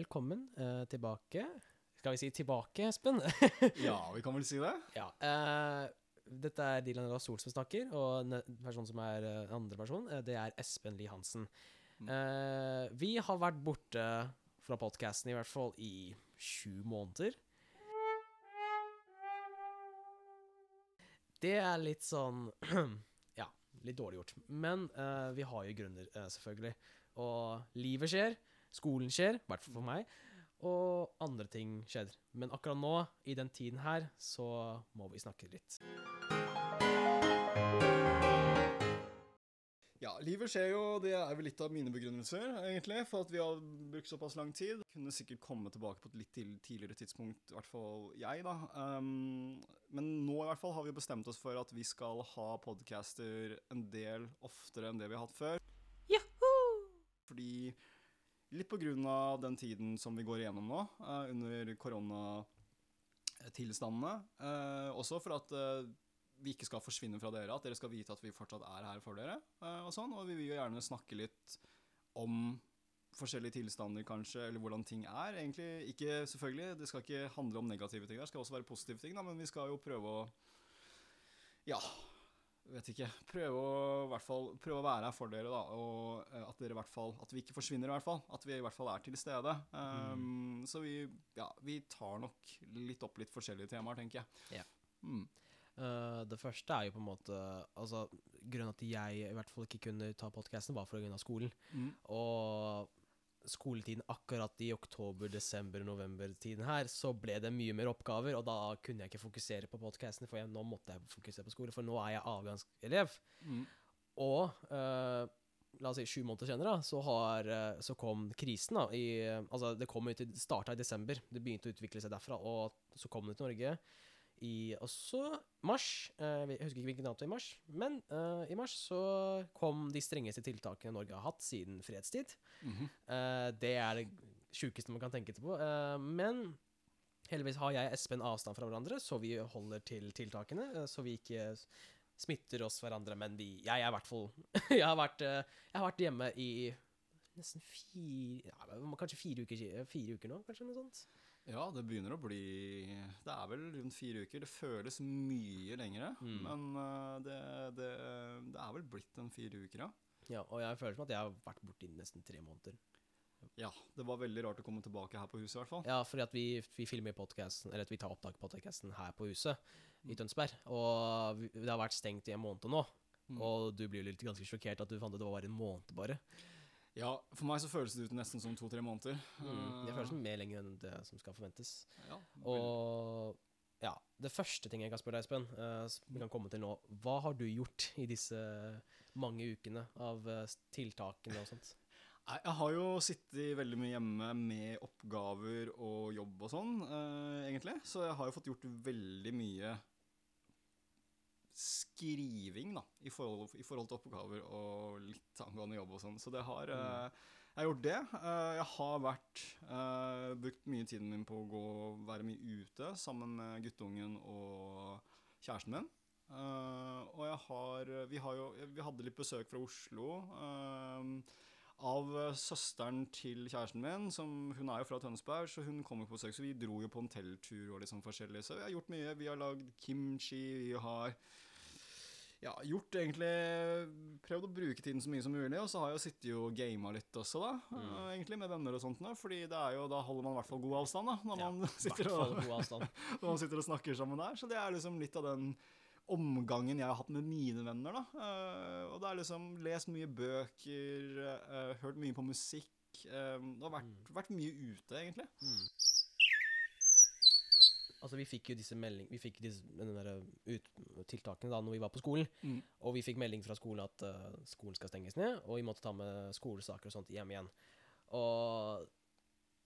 Velkommen eh, tilbake. Skal vi si tilbake, Espen? Ja, vi kan vel si det? ja. Eh, dette er Dylan Ross Sol som snakker, og personen som er eh, andre person, eh, det er Espen Lie Hansen. Eh, vi har vært borte fra podkasten i hvert fall i sju måneder. Det er litt sånn Ja, litt dårlig gjort. Men eh, vi har jo grunner, selvfølgelig. Og livet skjer. Skolen skjer, i hvert fall for meg. Og andre ting skjer. Men akkurat nå, i den tiden her, så må vi snakke litt. Ja, livet skjer jo, det er vel litt av mine begrunnelser, egentlig, for at vi har brukt såpass lang tid. Kunne sikkert komme tilbake på et litt tidligere tidspunkt, i hvert fall jeg, da. Um, men nå i hvert fall har vi bestemt oss for at vi skal ha podcaster en del oftere enn det vi har hatt før. Fordi litt av den tiden som vi går igjennom nå, eh, under koronatilstandene, eh, også for at eh, vi ikke skal forsvinne fra dere, at dere skal vite at vi fortsatt er her for dere. og sånn, og vi vil jo gjerne snakke litt om forskjellige tilstander, kanskje, eller hvordan ting er. Egentlig ikke, selvfølgelig, det skal ikke handle om negative ting, det skal også være positive ting, da, men vi skal jo prøve å Ja, vet ikke. Prøve å, i hvert fall, prøve å være her for dere, da, og eh, at dere i hvert fall At vi ikke forsvinner, i hvert fall. At vi i hvert fall er til stede. Um, Så vi, ja, vi tar nok litt opp litt forskjellige temaer, tenker jeg. Ja. Mm. Uh, det første er jo på en måte Altså, grunnen til at jeg i hvert fall ikke kunne ta podkasten, var for grunn av skolen. Mm. Og skoletiden akkurat i oktober, desember, november-tiden her, så ble det mye mer oppgaver, og da kunne jeg ikke fokusere på podkasten, for jeg, nå måtte jeg fokusere på skole, for nå er jeg avgangselev. Mm. Og uh, la oss si sju måneder senere, da, så, har, eh, så kom krisen. da, i, altså Det kom ut starta i desember, det begynte å utvikle seg derfra, og så kom det til Norge i også mars. eh, jeg husker ikke hvilken dato i mars, men uh, i mars så kom de strengeste tiltakene Norge har hatt siden fredstid. Mm -hmm. uh, det er det sjukeste man kan tenke på. Uh, men heldigvis har jeg og Espen avstand fra hverandre, så vi holder til tiltakene. så vi ikke smitter oss hverandre. Men vi, jeg er i hvert fall jeg, har vært, jeg har vært hjemme i nesten fire ja, Kanskje fire uker, fire uker nå, kanskje noe sånt. Ja, det begynner å bli Det er vel rundt fire uker. Det føles mye lengre, Mm. men uh, det, det, det er vel blitt en fire uker, ja. Ja, og jeg føler som at jeg har vært borte i nesten tre måneder. Ja, det var veldig rart å komme tilbake her på huset, i hvert fall. Ja, fordi at vi, vi filmer podkasten, eller at vi tar opptak på podcasten her på huset i Tønsberg. Og det har vært stengt i en måned nå. Mm. Og du blir jo litt ganske sjokkert at du fant ut det var bare en måned bare. Ja, for meg så føles det ut nesten som to-tre måneder. Mm. Det Uh, føles mer lenger enn det som skal forventes. ja, Og ja, det første ting jeg kan spørre deg, Espen, uh, som vi kan komme til nå. Hva har du gjort i disse mange ukene av uh, tiltakene og sånt? Jeg har jo sittet veldig mye hjemme med oppgaver og jobb og sånn, uh, egentlig. Så jeg har jo fått gjort veldig mye skriving, da, i forhold, i forhold til oppgaver og litt angående jobb og sånn. Så det har eh, Jeg har gjort det. Eh, jeg har vært uh, brukt mye tiden min på å gå være mye ute sammen med guttungen og kjæresten min. Og jeg har Vi har jo Vi hadde litt besøk fra Oslo. eh, av eh, søsteren til kjæresten min, som hun er jo fra Tønsberg, så hun kom på besøk. Så vi dro jo på en telttur og sånn forskjellig. Så vi har gjort mye. Vi har lagd kimchi, vi har ja, gjort egentlig Prøvd å bruke tiden så mye som mulig. Og så har jeg jo sittet og gama litt også, da. Mm. egentlig, med venner og sånt Da, Fordi det er jo, da holder man i hvert fall god avstand, da. Når Ja, man, sitter og, god avstand. når man sitter og snakker sammen der. Så det er liksom litt av den omgangen jeg har hatt med mine venner, da. Eh, og det er liksom lest mye bøker, eh, hørt mye på musikk. eh, det har vært, vært mye ute, egentlig. Altså, vi fikk jo disse melding, vi fikk disse, den ut, tiltakene da når vi var på skolen. Mm. Og vi fikk melding fra skolen at uh, skolen skal stenges ned, og vi måtte ta med skolesaker og sånt hjem igjen. Og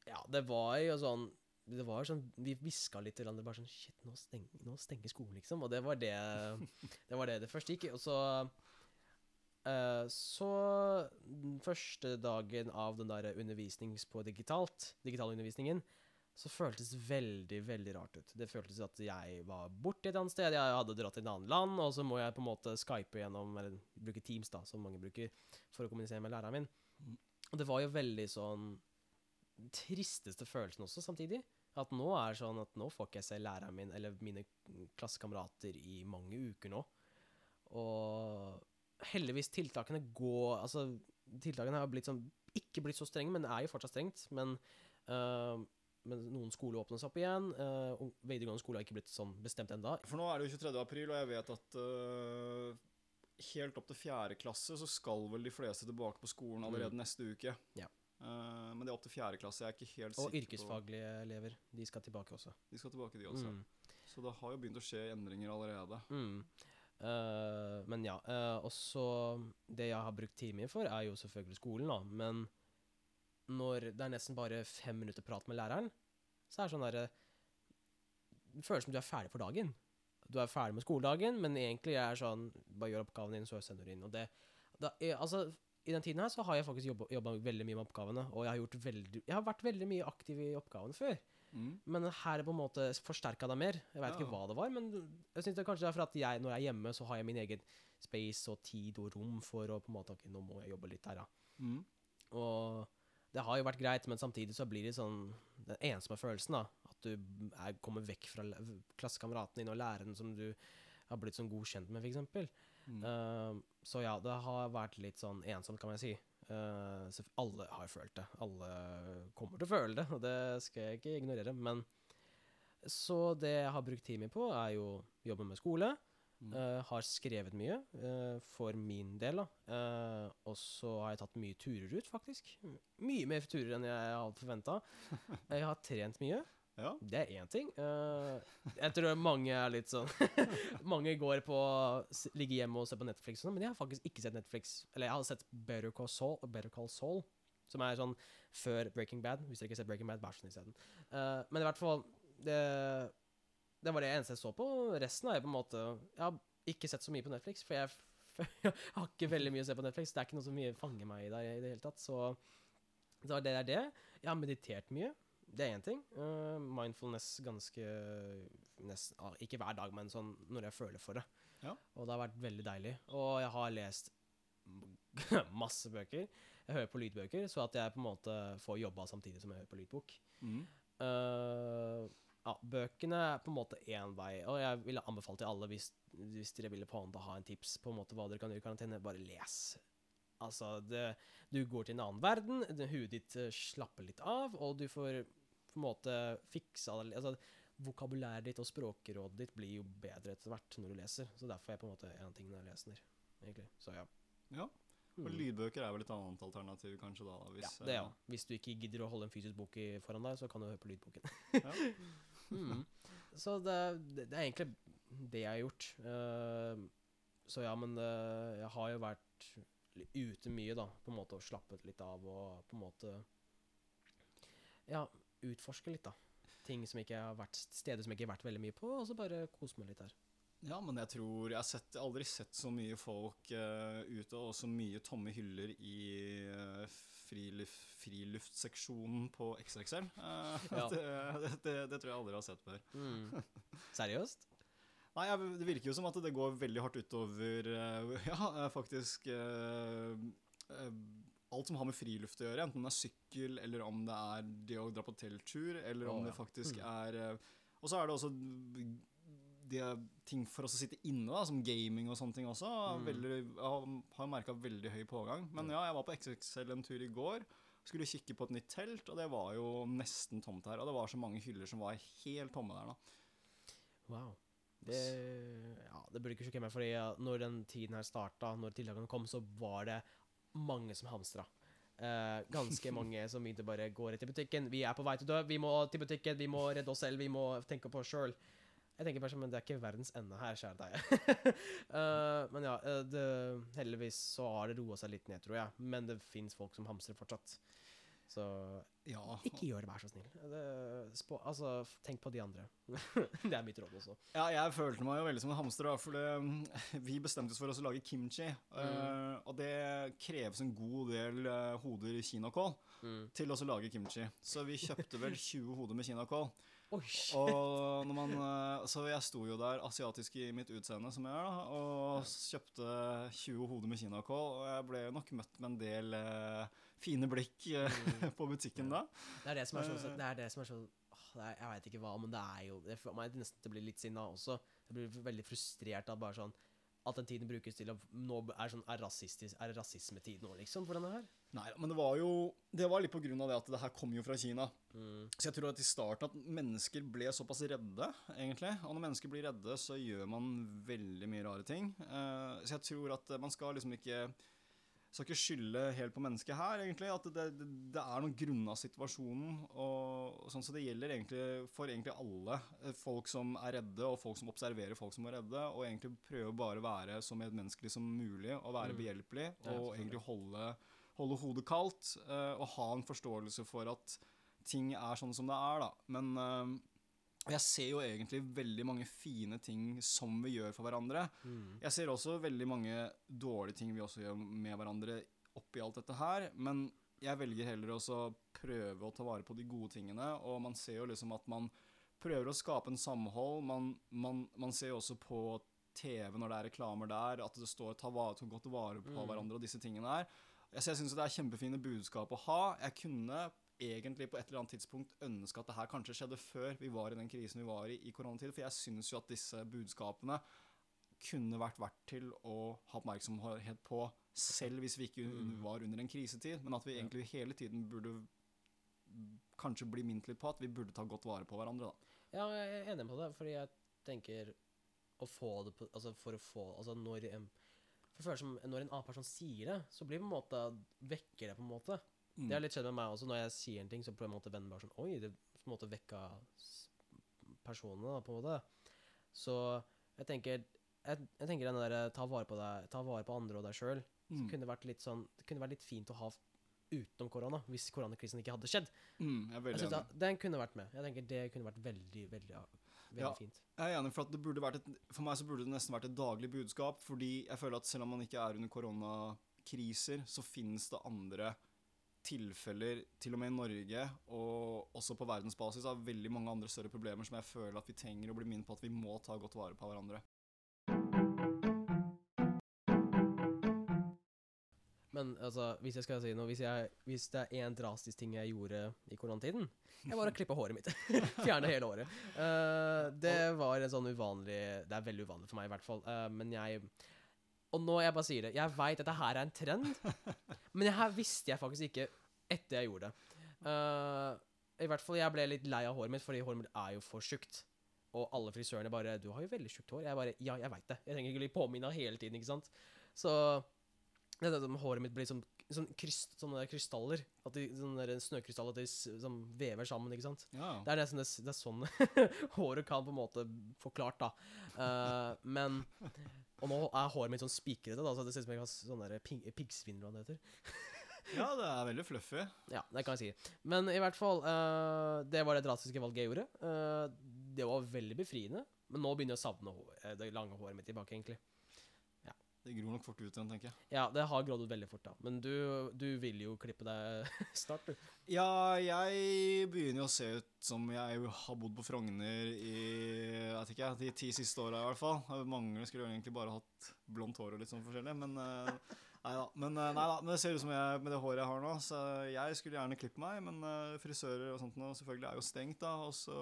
ja, det var jo sånn det var sånn, Vi hviska litt til hverandre bare sånn Shit, nå, steng, nå stenger skolen, liksom. Og det var det det var det det første gikk. Og så uh, Så den første dagen av den der undervisnings på digitalt, digitalundervisningen, så føltes veldig, veldig rart ut. Det føltes at jeg var borte et annet sted, jeg hadde dratt til et annet land, og så må jeg på en måte skype gjennom, eller bruke Teams, da, som mange bruker, for å kommunisere med læreren min. Og det var jo veldig sånn tristeste følelsen også, samtidig. At nå er det sånn at nå får ikke jeg se læreren min eller mine klassekamerater i mange uker nå. Og heldigvis, tiltakene går Altså, tiltakene har blitt sånn Ikke blitt så strenge, men det er jo fortsatt strengt. Men, uh, men noen skoler åpnes opp igjen. Uh, videregående skole har ikke blitt sånn bestemt enda. For nå er det jo 23. april, og jeg vet at uh, helt opp til fjerde klasse så skal vel de fleste tilbake på skolen allerede neste uke. Mm. Ja. Eh, men det er opp til fjerde klasse. Jeg er ikke helt Og sikker yrkesfaglige elever, de skal tilbake også. De skal tilbake, de også. Mm. Så det har jo begynt å skje endringer allerede. Mm. Uh, men ja. uh, og så Det jeg har brukt tid min for, er jo selvfølgelig skolen, da. Men når det er nesten bare fem minutter prat med læreren, så er det sånn derre Det føles som du er ferdig for dagen. Du er ferdig med skoledagen, men egentlig er det sånn Bare gjør oppgaven din, så sender du inn. Og det da Altså, i den tiden her så har jeg faktisk jobba veldig mye med oppgavene, og jeg har, gjort veldig, jeg har vært veldig mye aktiv i oppgavene før. Mm. Men her er på en måte forsterka det mer. Jeg vet Ja. ikke hva det var, men jeg synes det kanskje det er for at jeg, når jeg er hjemme, så har jeg min egen space og tid og rom for å på en måte Ok, nå må jeg jobbe litt her, da. Mm. Og det har jo vært greit, men samtidig så blir det sånn den ensomme følelsen, da. At du er, kommer vekk fra klassekameraten din og læreren som du har blitt sånn god kjent med, f.eks. Mm. Uh, så ja, det har vært litt sånn ensomt, kan man si. Uh, så alle har følt det. Alle kommer til å føle det, og det skal jeg ikke ignorere. Men så det jeg har brukt tid min på, er jo jobbe med skole. Mm. Uh, har skrevet mye, uh, for min del, da. Uh, og så har jeg tatt mye turer ut, faktisk. Mye mer turer enn jeg hadde forventa. Jeg har trent mye. Ja. Det er én ting. Uh, jeg tror mange er litt sånn Mange går på ligger hjemme og ser på Netflix, sånn, men jeg har faktisk ikke sett Netflix. Eller jeg har sett Better Call Saul, Better Call Saul som er sånn før Breaking Bad. Hvis dere ikke sett Breaking Bad, vær så snill, se den. Uh, men i hvert fall det, det var det eneste jeg så på. Resten har jeg på en måte Jeg har ikke sett så mye på Netflix, for jeg, jeg har ikke veldig mye å se på Netflix. Det er ikke noe som fanger meg der i det hele tatt. Så det er det. Jeg har meditert mye. Det er én ting. Uh, mindfulness ganske nesten, ah, Ikke hver dag, men sånn når jeg føler for det. Ja. Og det har vært veldig deilig. Og jeg har lest masse bøker. Jeg hører på lydbøker, så at jeg på en måte får jobba samtidig som jeg hører på lydbok. Mm. Uh, ja, bøkene er på en måte én vei, og jeg ville anbefalt til alle hvis, hvis dere ville på hånd ha en tips på en måte hva dere kan gjøre i karantene, bare les. Altså, det, du går til en annen verden, huet ditt eh, slapper litt av, og du får på en måte fiksa det altså, Vokabulæret ditt og språkrådet ditt blir jo bedre etter hvert når du leser. Så derfor er jeg på en måte en av tingene jeg leser. egentlig. Så ja. Ja. Og Mm. lydbøker er vel et annet alternativ, kanskje, da? Hvis, ja, det ja. eh, Hvis du ikke gidder å holde en fysisk bok foran deg, så kan du høre på lydboken. ja. Mm. Så det, det, det er egentlig det jeg har gjort. Eh, så ja, men eh, jeg har jo vært ute mye, da, på en måte, og slappet litt av og på en måte Ja, utforske litt, da. Ting som ikke har vært Steder som jeg ikke har vært veldig mye på, og så bare kose meg litt der. Ja, men jeg tror Jeg har sett, aldri sett så mye folk uh, ute, og så mye tomme hyller i uh, friluf, friluftseksjonen på XXL. Uh, Ja. det, det, det, tror jeg aldri har sett før. Mm. Seriøst? Nei, jeg, Det virker jo som at det går veldig hardt utover eh, Ja, eh, faktisk eh, eh, Alt som har med friluft å gjøre, enten det er sykkel, eller om det er det å dra på telttur, eller om Å, det faktisk Mm. er eh, Og så er det også er ting for oss å sitte inne, da, som gaming og sånne ting også. Mm. Veldig, jeg har, merka veldig høy pågang. Men ja, jeg var på XXL en tur i går. Skulle kikke på et nytt telt, og det var jo nesten tomt her. Og det var så mange hyller som var helt tomme der, nå. Wow. Det, ja, det burde ikke sjokkere meg, fordi når den tiden her starta, når tiltakene kom, så var det mange som hamstra. Uh, ganske mange som begynte bare gå rett til butikken. Vi er på vei til å dø, vi må til butikken, vi må redde oss selv, vi må tenke på oss sjøl. Jeg tenker bare sånn, men det er ikke verdens ende her, kjære deg. uh, men ja, eh, det, heldigvis så har det roa seg litt ned, tror jeg. Men det fins folk som hamstrer fortsatt. Så Ja, ikke gjør det, vær så snill. Det, spå, altså, tenk på de andre. det er mitt råd også. Ja, jeg følte meg jo veldig som en hamster, da, for det, vi bestemte oss for å lage kimchi. eh, og det kreves en god del eh, hoder kinakål Mm. til å lage kimchi. Så vi kjøpte vel 20 hoder med kinakål. Oh, Og når man, eh, så jeg sto jo der asiatisk i mitt utseende, som jeg er, da, og kjøpte 20 hoder med kinakål. Og jeg ble nok møtt med en del eh, fine blikk mm. på butikken da. Det er det som er så, Eh. det er det som er så åh, er, Jeg veit ikke hva, men det er jo Det får meg nesten til å bli litt sinna også. Jeg blir veldig frustrert av bare sånn at den tiden brukes til å Nå er, sånn, er, rasistisk, er rasismetid nå, liksom, for denne her? Nei, men det var jo Det var litt på grunn av det at det her kom jo fra Kina. Mm. Så jeg tror at i starten at mennesker ble såpass redde, egentlig. Og når mennesker blir redde, så gjør man veldig mye rare ting. Eh, så jeg tror at eh, man skal liksom ikke skal ikke skylde helt på mennesket her, egentlig. At det, det, det er noen grunner av situasjonen. Og, sånn, så det gjelder egentlig for egentlig alle. eh, Folk som er redde, og folk som observerer folk som er redde. Og egentlig prøve bare å være så medmenneskelig som mulig, og være Mm. behjelpelig. Og egentlig holde, holde hodet kaldt, eh, og ha en forståelse for at ting er sånn som det er, da. Men eh, jeg ser jo egentlig veldig mange fine ting som vi gjør for hverandre. Mm. Jeg ser også veldig mange dårlige ting vi også gjør med hverandre oppi alt dette her, men jeg velger heller også å prøve å ta vare på de gode tingene, og man ser jo liksom at man prøver å skape en samhold. Man, man, man ser jo også på TV når det er reklamer der, at det står 'ta, vare, godt vare på Mm. hverandre' og disse tingene her. Så jeg syns det er kjempefine budskap å ha. Jeg kunne egentlig på et eller annet tidspunkt ønske at det her kanskje skjedde før vi var i den krisen vi var i i koronatid, for jeg syns jo at disse budskapene kunne vært verdt til å ha oppmerksomhet på, selv hvis vi ikke Mm. var under en krisetid, men at vi egentlig hele tiden burde kanskje bli minnet litt på at vi burde ta godt vare på hverandre, da. Ja, jeg er enig på det, fordi jeg tenker å få det på Altså for å få Altså når en For det som når en annen person sier det, så blir det på en måte Vekker det på en måte. Mm. Det har litt skjedd med meg også. Når jeg sier en ting, så på en måte vennen bare sånn Oi, det på en måte vekka personene, da, på en måte. Så jeg tenker Jeg, jeg tenker den der ta vare på deg Ta vare på andre og deg sjøl. Mm. Kunne vært litt sånn Det kunne vært litt fint å ha utenom korona, hvis koronakrisen ikke hadde skjedd. Mm, jeg er Jeg veldig synes enig. Den kunne vært med. Jeg tenker Det kunne vært veldig, veldig, veldig Ja. fint. Jeg er enig, for at det burde vært et, for meg så burde det nesten vært et daglig budskap, fordi jeg føler at selv om man ikke er under koronakriser, så finnes det andre tilfeller, til og med i Norge, og også på verdensbasis, av veldig mange andre større problemer som jeg føler at vi trenger å bli minnet på at vi må ta godt vare på hverandre. Men altså, hvis jeg skal si noe Hvis, jeg, hvis det er én drastisk ting jeg gjorde i koronatiden Jeg var å klippe håret mitt. Fjerne hele håret. Uh, det var en sånn uvanlig Det er veldig uvanlig for meg, i hvert fall. Uh, men jeg Og nå jeg bare sier det, jeg veit dette her er en trend, men det her visste jeg faktisk ikke etter jeg gjorde det. Uh, I hvert fall jeg ble litt lei av håret mitt, fordi håret mitt er jo for tjukt. Og alle frisørene bare 'Du har jo veldig tjukt hår.' Jeg bare 'Ja, jeg veit det. Jeg trenger ikke bli påminna hele tiden', ikke sant. Så det er det som håret mitt blir som sånn kryst, sånne krystaller. At de, sånne der snøkrystaller at de som vever sammen, ikke sant. Ja, Det er det, s- det er sånn håret kan på en måte forklart, da. Uh, men Og nå er håret mitt sånn spikrete, da, så det ser ut som jeg har sånne piggsvin, eller hva det heter. ja det er veldig fluffy. Ja, det kan jeg si. Men i hvert fall, uh, det var det drastiske valget jeg gjorde. Uh, det var veldig befriende. Men nå begynner jeg å savne det lange håret mitt tilbake, egentlig. Det gror nok fort ut igjen, tenker jeg. Ja, det har grodd ut veldig fort, da. Men du, du vil jo klippe deg snart, du. Ja, jeg begynner jo å se ut som jeg har bodd på Frogner i jeg vet ikke, de ti siste åra i hvert fall. Jeg mangler skulle jo egentlig bare hatt blondt hår og litt sånn forskjellig, men eh, nei da. Men, eh, nei da, men det ser ut som jeg med det håret jeg har nå, så jeg skulle gjerne klippe meg, men eh, frisører og sånt nå selvfølgelig er jo stengt, da. Og så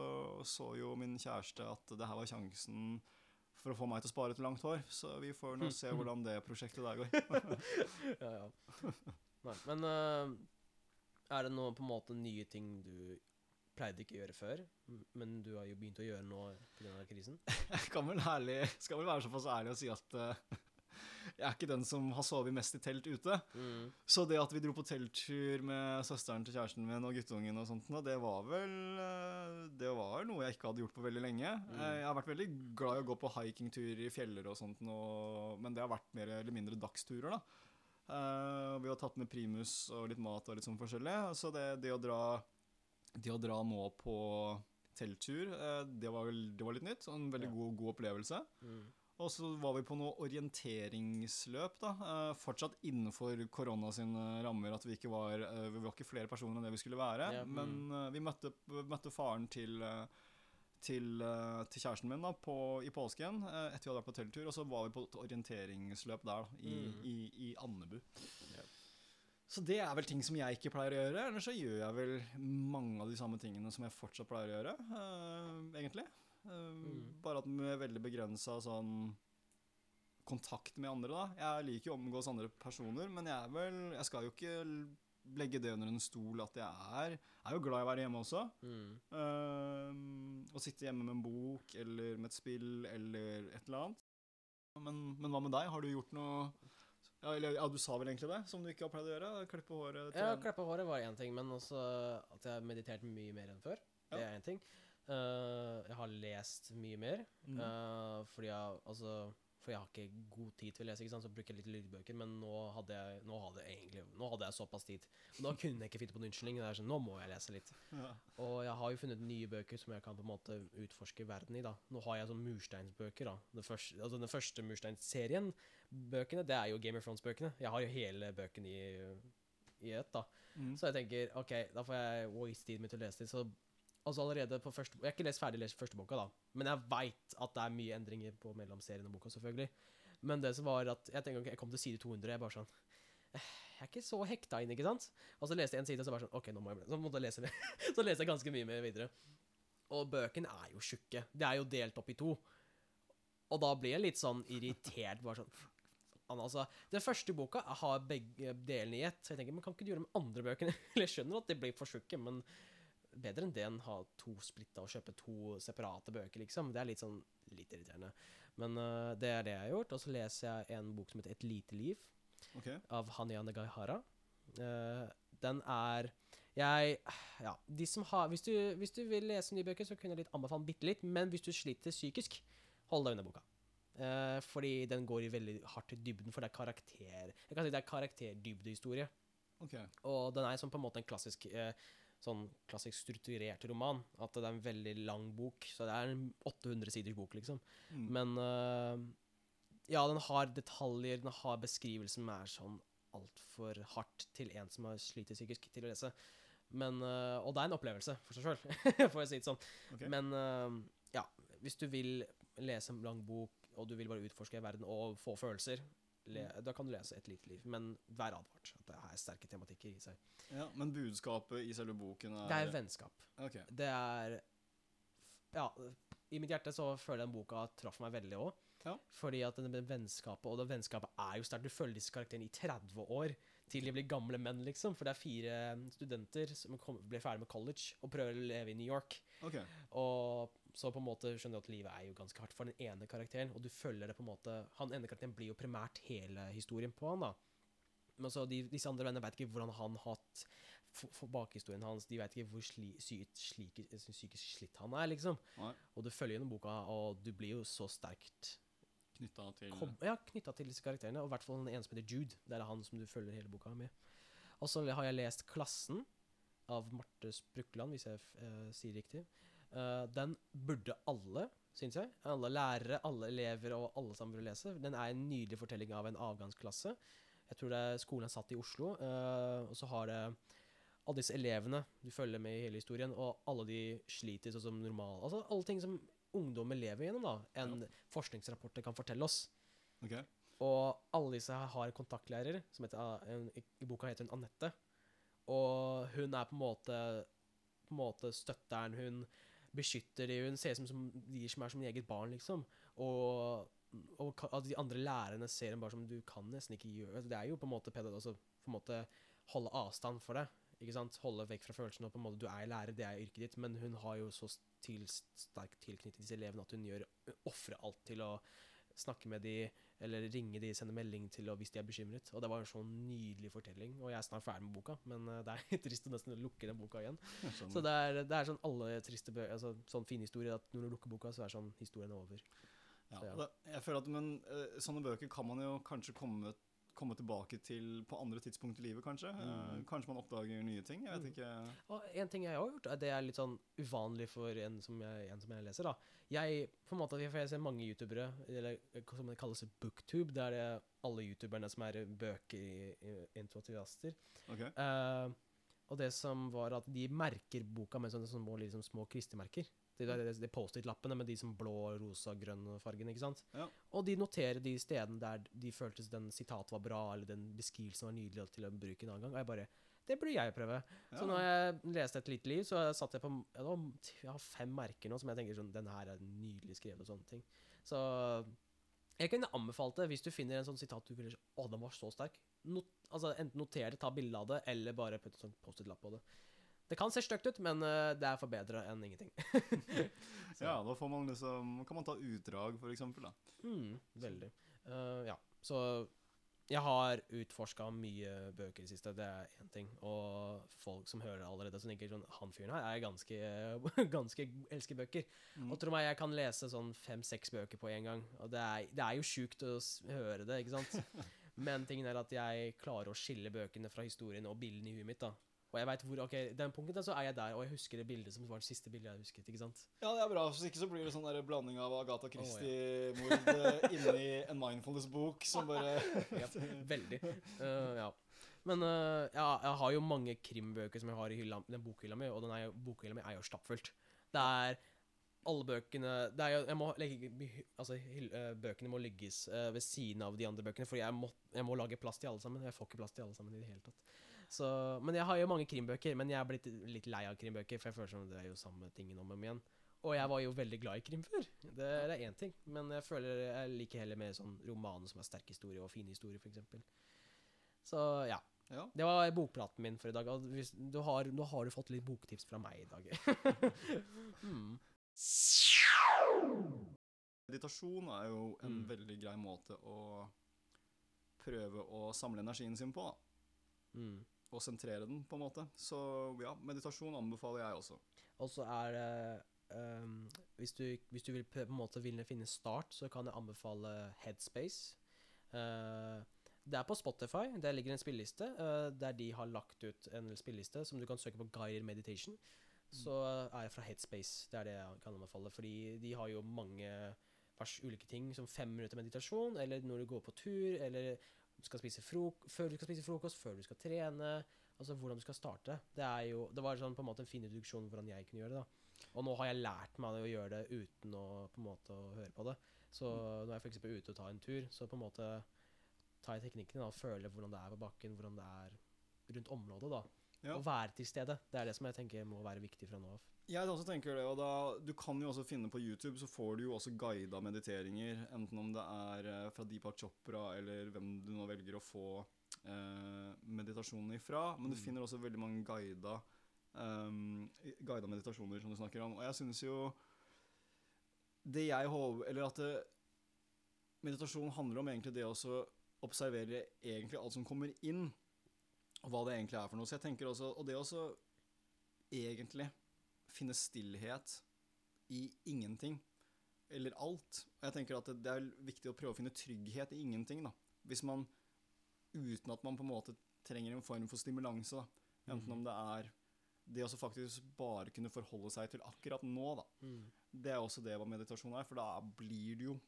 så jo min kjæreste at det her var sjansen for å få meg til å spare til langt hår, så vi får nå se hvordan det prosjektet der går. ja, ja. Nei, men uh, er det noe på en måte nye ting du pleide ikke å gjøre før, men du har jo begynt å gjøre nå pga. krisen? Jeg kan vel ærlig, skal vel være såpass ærlig å si at eh, jeg er ikke den som har sovet mest i telt ute. Mm. Så det at vi dro på telttur med søsteren til kjæresten min og guttungen og sånt, det var vel eh, Det var noe jeg ikke hadde gjort på veldig lenge. Mm. Eh, Jeg har vært veldig glad i å gå på hikingtur i fjeller og sånt, og, men det har vært mer eller mindre dagsturer, da. Uh, vi har tatt med primus og litt mat og litt sånn forskjellig. Så det, det, å, dra, det å dra nå på telttur, uh, det, var, det var litt nytt. og En veldig Ja. god, god opplevelse. Mm. Og så var vi på noe orienteringsløp, da. Eh, fortsatt innenfor korona sine rammer, at vi ikke var eh, Vi var ikke flere personer enn det vi skulle være. Ja, mm. Men eh, vi møtte, møtte faren til til, til kjæresten min da, på, i påsken, etter vi hadde vært på telttur. Og så var vi på et orienteringsløp der, da, i, Mm. i, i Andebu. Så det er vel ting som jeg ikke pleier å gjøre. Eller så gjør jeg vel mange av de samme tingene som jeg fortsatt pleier å gjøre, uh, egentlig. Eh, Mm. Bare at med veldig begrensa sånn kontakt med andre, da. Jeg liker jo å omgås andre personer, men jeg er vel Jeg skal jo ikke legge det under en stol at jeg er Jeg er jo glad i å være hjemme også. Mm. Eh, å sitte hjemme med en bok eller med et spill eller et eller annet. Men, men hva med deg? Har du gjort noe ja, eller, ja, du sa vel egentlig det, som du ikke har pleid å gjøre? Klippe håret? Ja, klippe håret var én ting, men også at jeg har meditert mye mer enn før. Det Ja. er én ting. Eh, jeg har lest mye mer, Mm. Uh, fordi jeg altså For jeg har ikke god tid til å lese, ikke sant? så bruker jeg litt lydbøker. Men nå hadde jeg, nå hadde jeg egentlig Nå hadde jeg såpass tid. Nå kunne jeg ikke finne på en unnskyldning. Det er sånn, nå må jeg lese litt. Ja. Og jeg har jo funnet nye bøker som jeg kan på en måte utforske verden i. da. Nå har jeg sånn mursteinsbøker. da. Den første, altså Den første mursteinsserien, bøkene, det er jo Game of Thrones-bøkene. Jeg har jo hele bøken i, i ett. da. Mm. Så jeg tenker OK, da får jeg waste tiden min til å lese litt. Så altså allerede på første Jeg har ikke lest ferdig lest første boka, da. Men jeg veit at det er mye endringer på mellom serien og boka, selvfølgelig. Men det som var at jeg tenker, okay, jeg kom til side 200, jeg er bare sånn eh, Jeg er ikke så hekta inn, ikke sant? Og så leste jeg en side, og så bare sånn OK, nå må jeg Så måtte jeg lese så leste jeg ganske mye mer videre. Og bøkene er jo tjukke. Det er jo delt opp i to. Og da blir jeg litt sånn irritert. bare sånn altså. Den første boka har begge delene i ett. Så jeg tenker, men kan ikke du gjøre det med andre bøkene? Eller jeg skjønner at de blir for tjukke, men bedre enn det enn ha to splitta og kjøpe to separate bøker, liksom. Det er litt sånn litt irriterende. Men uh, det er det jeg har gjort. Og så leser jeg en bok som heter Et lite liv okay. av Hanya Negaihara. Uh, den er Jeg Ja, de som har hvis du, hvis du vil lese nye bøker, så kunne jeg litt anbefale bitte litt, men hvis du sliter psykisk, hold deg unna boka. Uh, fordi den går i veldig hardt i dybden, for det er karakter Jeg kan si det er karakterdybdehistorie. Okay. Og den er som på en måte en klassisk eh, Sånn klassisk strukturert roman. At det er en veldig lang bok. Så det er en 800 siders bok, liksom. Mm. Men uh, ja, den har detaljer, den har beskrivelser som er sånn altfor hardt til en som har sliter psykisk til å lese. Men, uh, og det er en opplevelse for seg sjøl, for å si det sånn. Okay. Men uh, ja, hvis du vil lese en lang bok, og du vil bare utforske verden og få følelser, le, da kan du lese Et lite liv. Men vær advart. At det er sterke tematikker i seg. Ja, men budskapet i selve boken er Det er vennskap. Okay. Det er Ja, i mitt hjerte så føler jeg den boka traff meg veldig òg. Ja. Fordi at det vennskapet Og det vennskapet er jo sterkt. Du følger disse karakterene i 30 år til de blir gamle menn, liksom. For det er fire studenter som ble ferdig med college og prøver å leve i New York. Okay. Og så på en måte skjønner du at livet er jo ganske hardt for den ene karakteren. Og du følger det på en måte Han ene karakteren blir jo primært hele historien på han, da. Men så de, disse andre vennene vet ikke hvordan han har hatt bakhistorien hans. De vet ikke hvor sli, slike, psykisk slitt han er, liksom. Nei. Og du følger gjennom boka, og du blir jo så sterkt Knytta til kom, ja, knytta til disse karakterene. Og i hvert fall den ene som heter Jude. Det er han som du følger hele boka med. Og så har jeg lest 'Klassen' av Marte Sprukland, hvis jeg uh, sier riktig. Eh, den burde alle, syns jeg. Alle lærere, alle elever og alle sammen burde lese. Den er en nydelig fortelling av en avgangsklasse. Jeg tror det er skolen er satt i Oslo. uh, og så har det alle disse elevene du følger med i hele historien, og alle de sliter sånn som normal. Altså alle ting som ungdommer lever gjennom, da. En forskningsrapport kan fortelle oss. Okay. Og alle disse har kontaktlærer, som heter, en, i boka heter hun Anette. Og hun er på en måte, på en måte støtteren. Hun beskytter de, hun ser ut som, som de som er som eget barn, liksom. Og, og at de andre lærerne ser henne bare som du kan nesten ikke gjøre Det er jo på en måte pedagog, altså, på en måte holde avstand for det. Ikke sant? Holde vekk fra følelsen. Og på en måte, du er lærer, det er yrket ditt, men hun har jo så til, sterkt tilknyttet disse elevene at hun gjør ofrer alt til å snakke med de, eller ringe de, sende melding til og hvis de er bekymret. Og det var en sånn nydelig fortelling. Og jeg er snart ferdig med boka, men eh, det er trist å nesten lukke den boka igjen. Sånn. Så det er, det er sånn alle triste bøker, altså sånn fin historie, at når du lukker boka, så er sånn historien over. Ja, Så ja. Det, jeg føler at men, eh, Sånne bøker kan man jo kanskje komme, komme tilbake til på andre tidspunkt i livet, kanskje. Eh, Mm. kanskje man oppdager nye ting. Jeg vet Mm. ikke. Og en ting jeg har gjort, det er litt sånn uvanlig for en som jeg, en som jeg leser. da. Jeg på en måte, for jeg ser mange youtubere, eller eh, som det kalles booktube, det er det alle youtuberne som er bøkeintuativaster. Okay. Uh, Og det som var at de merker boka med sånne små, liksom, små klistremerker. De, de, de Post-It-lappene med de som blå, rosa, grønn fargen, ikke sant? Ja. Og de noterer de stedene der de føltes den sitatet var bra, eller den beskrivelsen var nydelig til å bruke en annen gang. Og jeg bare Det burde jeg prøve. Så når jeg leste Et lite liv, så satt jeg på ja, Jeg har fem merker nå som jeg tenker sånn Den her er nydelig skrevet, og sånne ting. Så jeg kunne anbefalt det hvis du finner en sånn sitat du vil Å, den var så sterk. Not, altså Enten noter det, ta bilde av det, eller bare putt en sånn Post-It-lapp på det. Det kan se stygt ut, men eh, det er for bedre enn ingenting. Ja, da får man liksom Kan man ta utdrag, for eksempel, da. Mm, veldig. Uh, ja. Så jeg har utforska mye bøker i det siste, det er én ting. Og folk som hører allerede, som tenker sånn Han fyren her er ganske, ganske elsker bøker. Mm. Og tro meg, jeg kan lese sånn fem-seks bøker på en gang. Og det er, det er jo sjukt å høre det, ikke sant? Men tingen er at jeg klarer å skille bøkene fra historien og bildene i huet mitt. da Og jeg vet hvor Ok, den punkten der så er jeg der, og jeg husker det bildet som var det siste bildet jeg husket. ikke sant? Ja, det er bra. Hvis ikke så blir det sånn der blanding av Agatha Christie-mord eh, inni en mindfulness-bok som bare Ja, veldig. Uh, ja. Men uh, ja, jeg har jo mange krimbøker som jeg har i hylla, den bokhylla mi, og den er bokhylla mi er jo stappfullt. Det er alle bøkene det er jeg må legge, altså, Bøkene må ligges ved siden av de andre bøkene, for jeg må, jeg må lage plass til alle sammen. Jeg får ikke plass til alle sammen i det hele tatt. Så, men jeg har jo mange krimbøker, men jeg er blitt litt lei av krimbøker, for jeg føler som det er jo samme tingen om og om igjen. Og jeg var jo veldig glad i krim før. Det, er én ting. Men jeg føler jeg liker heller mer sånn romaner som har sterk historie, og fine historier, f.eks. Så ja. Ja. Det var bokpraten min for i dag. Hvis, du har, nå har du fått litt boktips fra meg i dag. mm. Meditasjon er jo en Mm. veldig grei måte å prøve å samle energien sin på. Mm. Og sentrere den, på en måte. Så ja, meditasjon anbefaler jeg også. Og så er det um, hvis, du, hvis du vil på en måte vil finne start, så kan jeg anbefale Headspace. Uh, det er på Spotify. Der ligger en spilleliste uh, der de har lagt ut en spilleliste som du kan søke på Guided Meditation. Så eh, er jeg fra Headspace. Det er det jeg kan anbefale. Fordi de har jo mange ulike ting, som fem minutter meditasjon, eller når du går på tur, eller skal spise frok før du skal spise frokost, før du skal trene. Altså hvordan du skal starte. Det er jo Det var sånn på en måte en fin introduksjon hvordan jeg kunne gjøre det. da Og nå har jeg lært meg å gjøre det uten å på en måte høre på det. Så når jeg f.eks. er ute og tar en tur, så på en måte tar jeg teknikkene og føler hvordan det er på bakken, hvordan det er rundt området. da Ja. Å være til stede. Det er det som jeg tenker må være viktig fra nå av. Jeg også tenker det, og da, Du kan jo også finne på YouTube, så får du jo også guida mediteringer. Enten om det er eh, fra Deepak Chopra, eller hvem du nå velger å få eh, meditasjonen ifra. Men du Mm. finner også veldig mange guida, um, guida meditasjoner som du snakker om. Og jeg synes jo Det jeg håper Eller at det, meditasjon handler om egentlig det å observere egentlig alt som kommer inn, og hva det egentlig er for noe. Så jeg tenker også, Og det også egentlig finne stillhet i ingenting. Eller alt. Og jeg tenker at det, er viktig å prøve å finne trygghet i ingenting. da. Hvis man, uten at man på en måte trenger en form for stimulanse, da. Enten Mhm. om det er det å faktisk bare kunne forholde seg til akkurat nå, da. Mm. Det er også det hva meditasjon er, for da blir det jo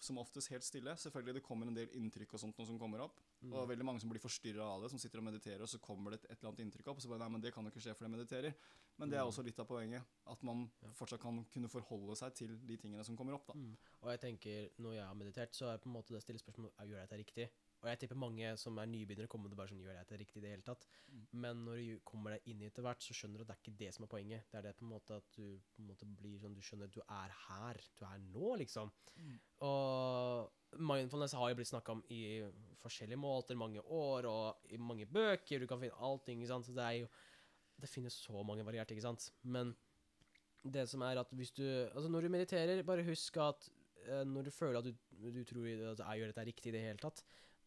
som oftest helt stille. Selvfølgelig det kommer en del inntrykk og sånt noe som kommer opp, Mm. og veldig mange som blir forstyrra av det, som sitter og mediterer, og så kommer det et, et eller annet inntrykk opp, og så bare nei, men det kan jo ikke skje for jeg mediterer. Men det er Mm. også litt av poenget, at man Ja. fortsatt kan kunne forholde seg til de tingene som kommer opp, da. Mm. Og jeg tenker, når jeg har meditert, så er det på en måte det stille spørsmålet er, gjør jeg dette riktig. Og jeg tipper mange som er nybegynnere, kommer til bare sånn Gjør jeg det riktig i det hele tatt? Mm. Men når du kommer deg inn i etter hvert, så skjønner du at det er ikke det som er poenget. Det er det på en måte at du på en måte blir sånn Du skjønner at du er her. Du er nå, liksom. Mm. Og mindfulness har jo blitt snakka om i forskjellige måter, mange år, og i mange bøker. Du kan finne allting, ikke sant. Så det er jo Det finnes så mange varierte, ikke sant. Men det som er at hvis du Altså, når du mediterer, bare husk at eh, når du føler at du, du tror at jeg gjør dette riktig i det hele tatt,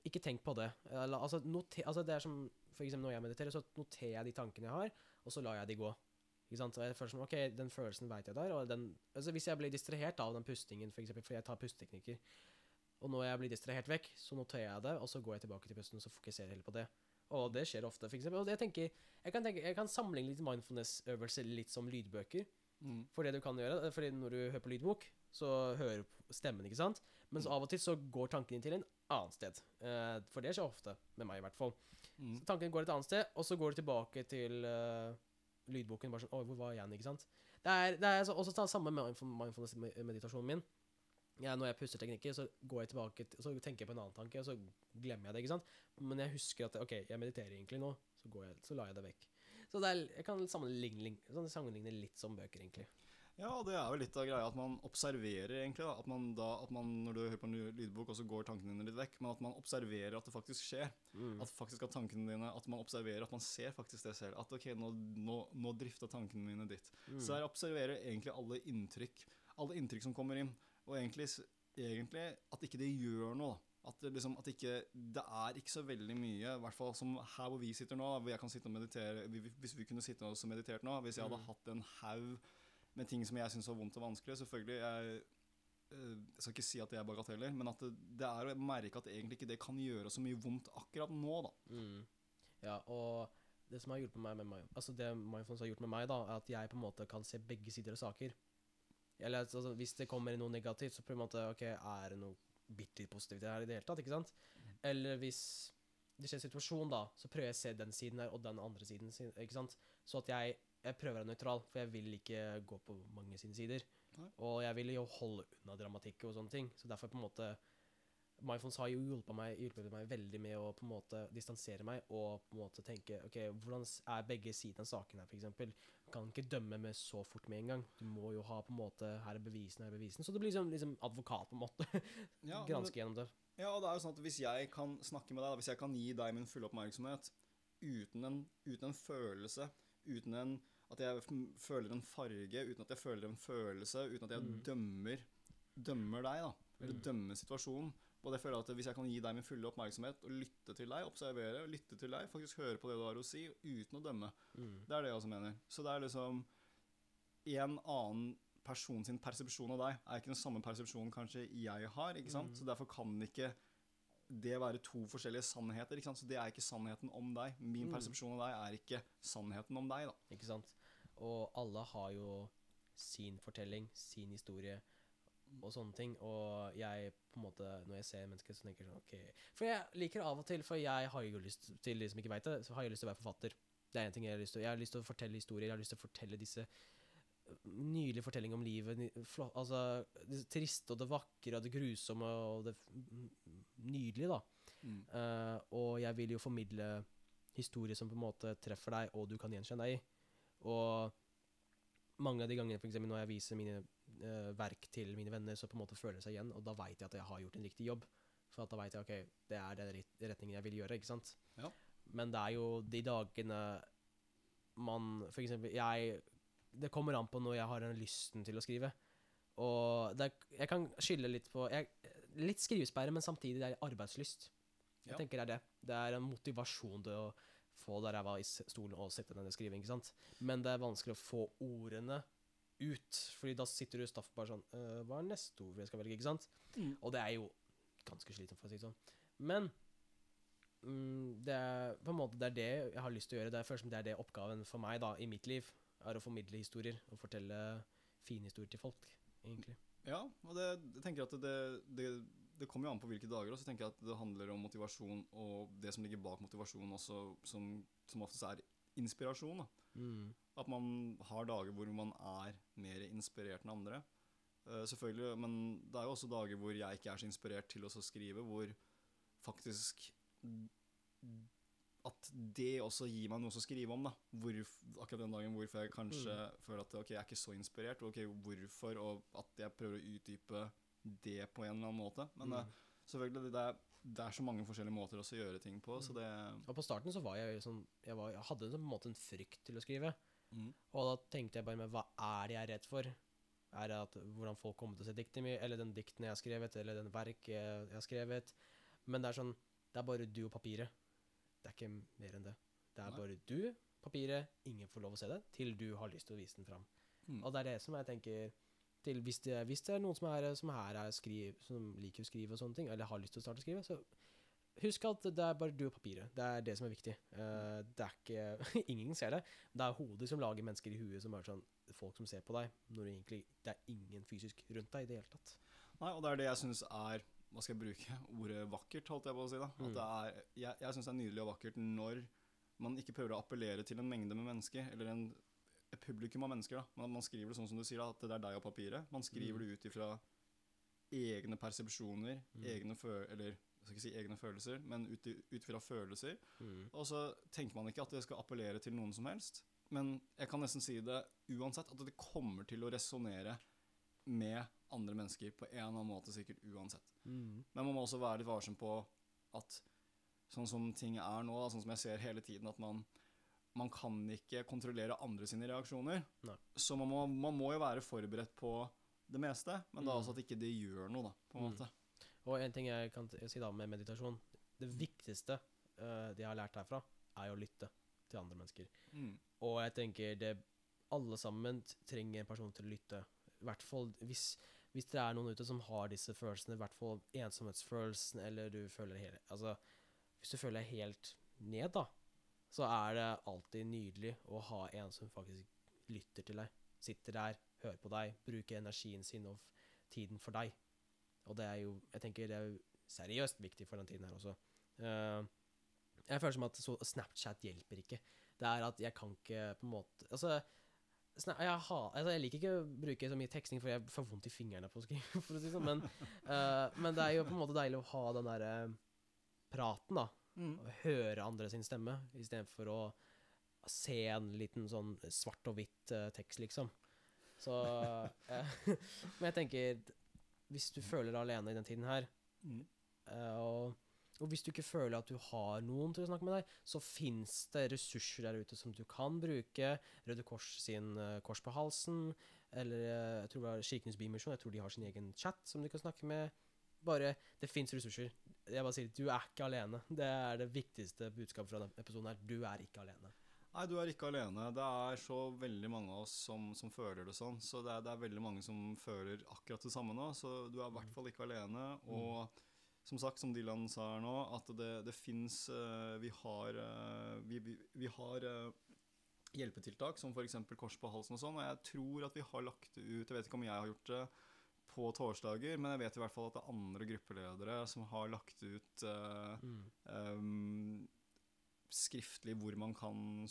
ikke tenk på det. Eller, altså, noter, altså, det er som For eksempel når jeg mediterer, så noterer jeg de tankene jeg har, og så lar jeg de gå. Ikke sant? Og jeg føler som, ok, Den følelsen veit jeg der. og den, altså Hvis jeg blir distrahert av den pustingen, for eksempel, for jeg tar pusteteknikker, og når jeg blir distrahert vekk, så noterer jeg det, og så går jeg tilbake til pusten og så fokuserer heller på det. Og det skjer ofte, for eksempel. Og jeg tenker, jeg kan, tenke, jeg kan sammenligne litt mindfulness-øvelser litt som lydbøker. Mm. For det du kan gjøre, fordi når du hører på lydbok, så hører du stemmen, ikke sant? Mens så av og til så går tanken inn til en annen sted. Uh, for det skjer ofte, med meg i hvert fall. Mm. Så tanken går et annet sted, og så går du tilbake til uh, lydboken. Bare sånn Oi, hvor var jeg igjen? Ikke sant? Det er, det er så, også det samme med mindfulness-meditasjonen min. Ja, når jeg puster teknikker, så går jeg tilbake til, så tenker jeg på en annen tanke, og så glemmer jeg det. ikke sant? Men jeg husker at OK, jeg mediterer egentlig nå, så, går jeg, så lar jeg det vekk. Så det er, jeg kan sammenligne, sånn sammenligne litt som bøker, egentlig. Ja, det er jo litt av greia at man observerer, egentlig. da, At man da, at man, Når du hører på en lydbok, og så går tankene dine litt vekk, men at man observerer at det faktisk skjer. Mm. At faktisk at tankene dine, at man observerer at man ser faktisk det selv. At ok, nå, nå, nå drifter tankene mine ditt. Mm. Så jeg observerer egentlig alle inntrykk Alle inntrykk som kommer inn. Og egentlig, egentlig at ikke det gjør noe. At liksom, at ikke, det er ikke så veldig mye, i hvert fall som her hvor vi sitter nå, hvor jeg kan sitte og meditere vi- vi- Hvis vi kunne sitte og meditert nå, hvis jeg hadde Mm. hatt en haug med ting som jeg syns var vondt og vanskelig Selvfølgelig, jeg, eh, jeg skal ikke si at det er bagateller, men at det, det er å merke at egentlig ikke det kan gjøre så mye vondt akkurat nå, da. Mm. Ja, og det som har hjulpet meg med meg, Altså det mindfulness har gjort med meg, da, er at jeg på en måte kan se begge sider av saker. Eller altså, hvis det kommer noe negativt, så på en måte OK, er det noe bitte litt positivt her i det hele tatt? ikke sant? Eller hvis det skjer en situasjon, da, så prøver jeg å se den siden her og den andre siden. ikke sant? Så at jeg, jeg prøver å være nøytral, for jeg vil ikke gå på mange sine sider. Nei. Og jeg vil jo holde unna dramatikk og sånne ting. Så derfor på en måte Mindfulness har jo hjulpet meg, hjulpet meg veldig med å på en måte distansere meg og på en måte tenke ok, hvordan er begge sidene av saken her, f.eks. Du kan ikke dømme med så fort med en gang. Du må jo ha på en måte Her er bevisene, her er bevisene. Så det blir liksom, liksom advokat, på en måte. Ja, Granske gjennom det. Ja, og det er jo sånn at hvis jeg kan snakke med deg, hvis jeg kan gi deg min fulle oppmerksomhet uten en, uten en følelse, uten en, at jeg føler en farge, uten at jeg føler en følelse, uten at jeg Mm. dømmer, dømmer deg, da, eller Mm. dømmer situasjonen. Og det føler jeg at hvis jeg kan gi deg min fulle oppmerksomhet og lytte til deg, observere, lytte til deg, faktisk høre på det du har å si, uten å dømme, Mm. det er det jeg også mener. Så det er liksom en annen person sin persepsjon av deg er ikke den samme persepsjonen kanskje jeg har, ikke sant? Mm. Så derfor kan ikke det være to forskjellige sannheter? Så det er ikke sannheten om deg. Min Mm. persepsjon av deg er ikke sannheten om deg, da. Ikke sant? Og alle har jo sin fortelling, sin historie og sånne ting. Og jeg på en måte, når jeg ser mennesker, så tenker jeg sånn OK For jeg liker av og til, for jeg har jo lyst til de som ikke veit det, så har jeg lyst til å være forfatter. Det er en ting jeg har lyst til. Jeg har lyst til å fortelle historier. Jeg har lyst til å fortelle disse øh, fortelling om livet. Altså det triste og det vakre og det grusomme og det nydelige, da. Mm. Uh, og jeg vil jo formidle historier som på en måte treffer deg, og du kan gjenkjenne deg i. Og mange av de gangene for eksempel, når jeg viser mine uh, verk til mine venner, så på en måte føler de seg igjen, og da veit jeg at jeg har gjort en riktig jobb. For at da veit jeg ok, det er den retningen jeg vil gjøre, ikke sant. Ja. Men det er jo de dagene man For eksempel, jeg Det kommer an på når jeg har den lysten til å skrive. Og det, er- jeg kan skylde litt på jeg, Litt skrivesperre, men samtidig det er arbeidslyst. Jeg Ja. tenker det er det. Det er en motivasjon til å få der jeg var i stolen og sette ned og skrive, ikke sant. Men det er vanskelig å få ordene ut, Fordi da sitter du i staff bare sånn «Øh, Hva er neste ord jeg skal velge, ikke sant? Mm. Og det er jo ganske slitsomt, for å si det sånn. Men mm, det er på en måte det er det jeg har lyst til å gjøre. Det er, først, det er det oppgaven for meg da, i mitt liv. Er å formidle historier og fortelle fine historier til folk, egentlig. Ja, og det, jeg tenker at det, det, det kommer jo an på hvilke dager. Og så tenker jeg at det handler om motivasjon, og det som ligger bak motivasjon også, som, som oftest er inspirasjon. Mm. At man har dager hvor man er mer inspirert enn andre. Uh, selvfølgelig, Men det er jo også dager hvor jeg ikke er så inspirert til å skrive, hvor faktisk At det også gir meg noe å skrive om. da. Hvor, akkurat den dagen hvorfor jeg kanskje føler at ok, jeg er ikke så inspirert. ok, Hvorfor, og at jeg prøver å utdype det på en eller annen måte. Men mm. uh, selvfølgelig, det er, det er så mange forskjellige måter å gjøre ting på, så det Og på starten så var jeg sånn Jeg, var, jeg hadde på en måte en frykt til å skrive. mm. Og da tenkte jeg bare med hva er det jeg er redd for? Er det at hvordan folk kommer til å se diktet mitt, eller den dikten jeg har skrevet, eller den verk jeg har skrevet? Men det er sånn Det er bare du og papiret. Det er ikke mer enn det. Det er Nei. bare du, papiret, ingen får lov å se det, til du har lyst til å vise den fram. Mm. Og det er det som jeg tenker til hvis det, hvis det er noen som, er, som her er skriv, som liker å skrive og sånne ting, eller har lyst til å starte å skrive, så husk at det er bare du og papiret. Det er det som er viktig. Uh, det er ikke Ingen ser det. Det er hodet som lager mennesker i huet som er sånn Folk som ser på deg, når det egentlig det er ingen fysisk rundt deg i det hele tatt. Nei, og det er det jeg syns er Hva skal jeg bruke? Ordet vakkert, holdt jeg på å si. da. Mm. Er, jeg jeg syns det er nydelig og vakkert når man ikke prøver å appellere til en mengde med mennesker, eller en, et publikum av mennesker. da. At man skriver det sånn som du sier, da, at det er deg og papiret. Man skriver Mm. det ut ifra egne persepsjoner, Mm. egne følelser eller jeg skal ikke si egne følelser, men ut ut fra følelser. Mm. Og så tenker man ikke at det skal appellere til noen som helst. Men jeg kan nesten si det uansett, at det kommer til å resonnere med andre mennesker på en eller annen måte, sikkert uansett. Mm. Men man må også være litt varsom på at sånn som ting er nå, da, sånn som jeg ser hele tiden, at man, man kan ikke kontrollere andre sine reaksjoner. Nei. Så man må, man må jo være forberedt på det meste, men da Mm. også at ikke det gjør noe, da, på en Mm. måte. Og en ting jeg kan si da med meditasjon Det viktigste uh, det jeg har lært herfra, er å lytte til andre mennesker. Mm. Og jeg tenker det Alle sammen trenger en person til å lytte. I hvert fall hvis, hvis det er noen ute som har disse følelsene, i hvert fall ensomhetsfølelsen, eller du føler hele Altså, hvis du føler deg helt ned, da, så er det alltid nydelig å ha en som faktisk lytter til deg. Sitter der, hører på deg, bruker energien sin og tiden for deg. Og det er jo Jeg tenker det er jo seriøst viktig for den tiden her også. Eh, jeg føler som at Snapchat hjelper ikke. Det er at jeg kan ikke på en måte Altså, jeg, ha, altså jeg liker ikke å bruke så mye teksting, for jeg får vondt i fingrene på å skrive, for å si sånn, men, uh, men det er jo på en måte deilig å ha den derre praten, da. Mm. Og høre andre sin stemme, istedenfor å se en liten sånn svart og hvitt uh, tekst, liksom. Så uh, Men jeg tenker Hvis du føler deg alene i den tiden her, Mm. Eh, og, og hvis du ikke føler at du har noen til å snakke med deg, så fins det ressurser der ute som du kan bruke. Røde Kors sin uh, Kors på halsen, eller eh, jeg tror det var Kirkenes Bymisjon. Jeg tror de har sin egen chat som du kan snakke med. Bare, Det fins ressurser. Jeg bare sier, Du er ikke alene. Det er det viktigste budskapet fra denne episoden. her. Du er ikke alene. Nei, du er ikke alene. Det er så veldig mange av oss som, som føler det sånn. Så det er, det er veldig mange som føler akkurat det samme nå. Så du er i hvert fall ikke alene. Og som sagt, som Dylan sa her nå, at det, det fins Vi har, eh, vi, vi, vi har eh, hjelpetiltak, som f.eks. kors på halsen og sånn. Og jeg tror at vi har lagt det ut Jeg vet ikke om jeg har gjort det på torsdager, men jeg vet i hvert fall at det er andre gruppeledere som har lagt ut eh, um, skriftlig hvor man kan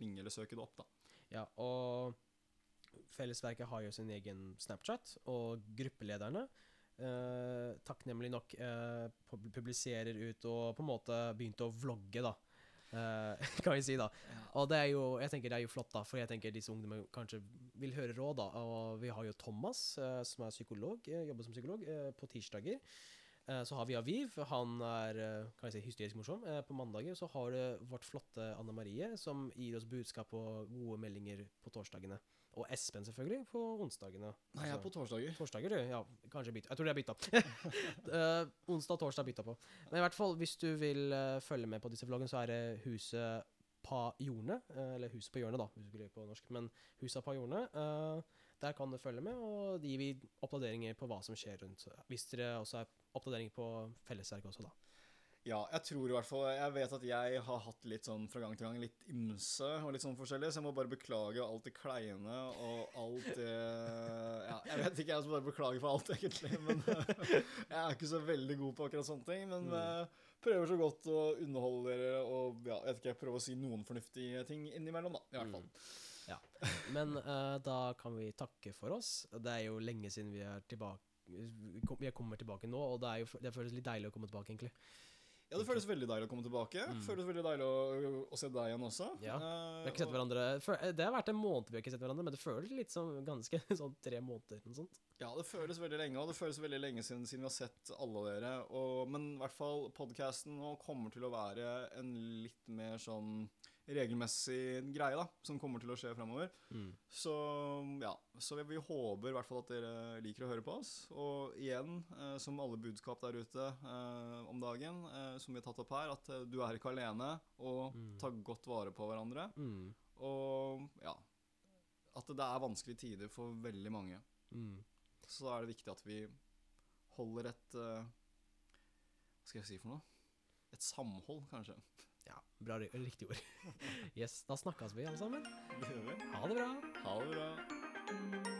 ringe eller søke det opp. da. Ja, og Fellesverket har jo sin egen Snapchat, og gruppelederne eh, takknemlig nok eh, publiserer ut og på en måte begynte å vlogge, da. Eh, kan vi si, da. Og det er jo jeg tenker det er jo flott, da, for jeg tenker disse ungdommene kanskje vil høre råd. da, Og vi har jo Thomas, eh, som er psykolog, eh, jobber som psykolog, eh, på tirsdager. Eh, Så har vi Aviv, han er eh, kan jeg si, hysterisk morsom eh, på mandager. Så har du vårt flotte Anne Marie, som gir oss budskap og gode meldinger på torsdagene. Og Espen, selvfølgelig, på onsdagene. Nei, jeg er Altså, på torsdager. Torsdager, du? Ja, kanskje bytta. Jeg tror det er bytta. Eh, onsdag og torsdag bytta på. Men i hvert fall, hvis du vil følge med på disse vloggene, så er det Huset Pa Jorne. eller Huset på hjørnet, da, hvis du skulle på norsk. Men Huset Pa Jorne. der kan du følge med, og de gir vi oppdateringer på hva som skjer rundt. Hvis dere også er oppdateringer på fellesverket også, da. Ja, jeg tror i hvert fall Jeg vet at jeg har hatt litt sånn fra gang til gang litt ymse og litt sånn forskjellig, så jeg må bare beklage alt det kleine og alt det Ja, jeg vet ikke, jeg som bare beklage for alt, egentlig. Men jeg er ikke så veldig god på akkurat sånne ting. Men Mm. eh, prøver så godt å underholde dere og ja, jeg vet ikke, jeg prøver å si noen fornuftige ting innimellom, da. I hvert fall. Mm. Ja. Men uh, da kan vi takke for oss. Det er jo lenge siden vi er tilbake vi kommer tilbake nå, og det, er jo, det føles litt deilig å komme tilbake, egentlig. Ja, det føles veldig deilig å komme tilbake. Mm. Føles veldig deilig å, å se deg igjen også. Ja, Eh, Vi har ikke sett hverandre eh, Det har vært en måned vi har ikke sett hverandre, men det føles litt som ganske sånn tre måneder. Noe sånt. Ja, det føles veldig lenge, og det føles veldig lenge siden, siden vi har sett alle dere. Og, men i hvert fall podkasten nå kommer til å være en litt mer sånn regelmessig greie, da, som kommer til å skje framover. Så ja, så vi, vi håper i hvert fall at dere liker å høre på oss. Og igjen, eh, som alle budskap der ute eh, om dagen, eh, som vi har tatt opp her, at eh, du er ikke alene, og Mm. ta godt vare på hverandre. Mm. Og ja, at det er vanskelige tider for veldig mange Mm. så er det viktig at vi holder et eh, Hva skal jeg si for noe? Et samhold, kanskje. Ja, bra, riktig ord. Yes, da snakkes vi alle sammen. Ha det bra. Ha det bra.